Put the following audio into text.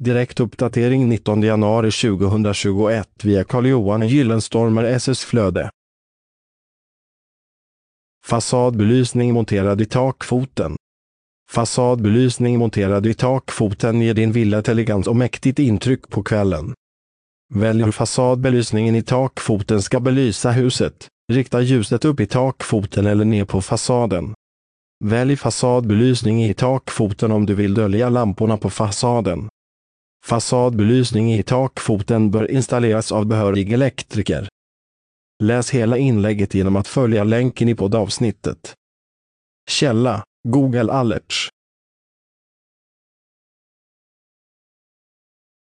Direkt uppdatering 19 januari 2021 via Carl-Johan Gyllenstormer SS Flöde. Fasadbelysning monterad i takfoten. Fasadbelysning monterad i takfoten ger din villa ett elegant och mäktigt intryck på kvällen. Välj hur fasadbelysningen i takfoten ska belysa huset. Rikta ljuset upp i takfoten eller ner på fasaden. Välj fasadbelysning i takfoten om du vill dölja lamporna på fasaden. Fasadbelysning i takfoten bör installeras av behörig elektriker. Läs hela inlägget genom att följa länken i poddavsnittet. Källa Google Alerts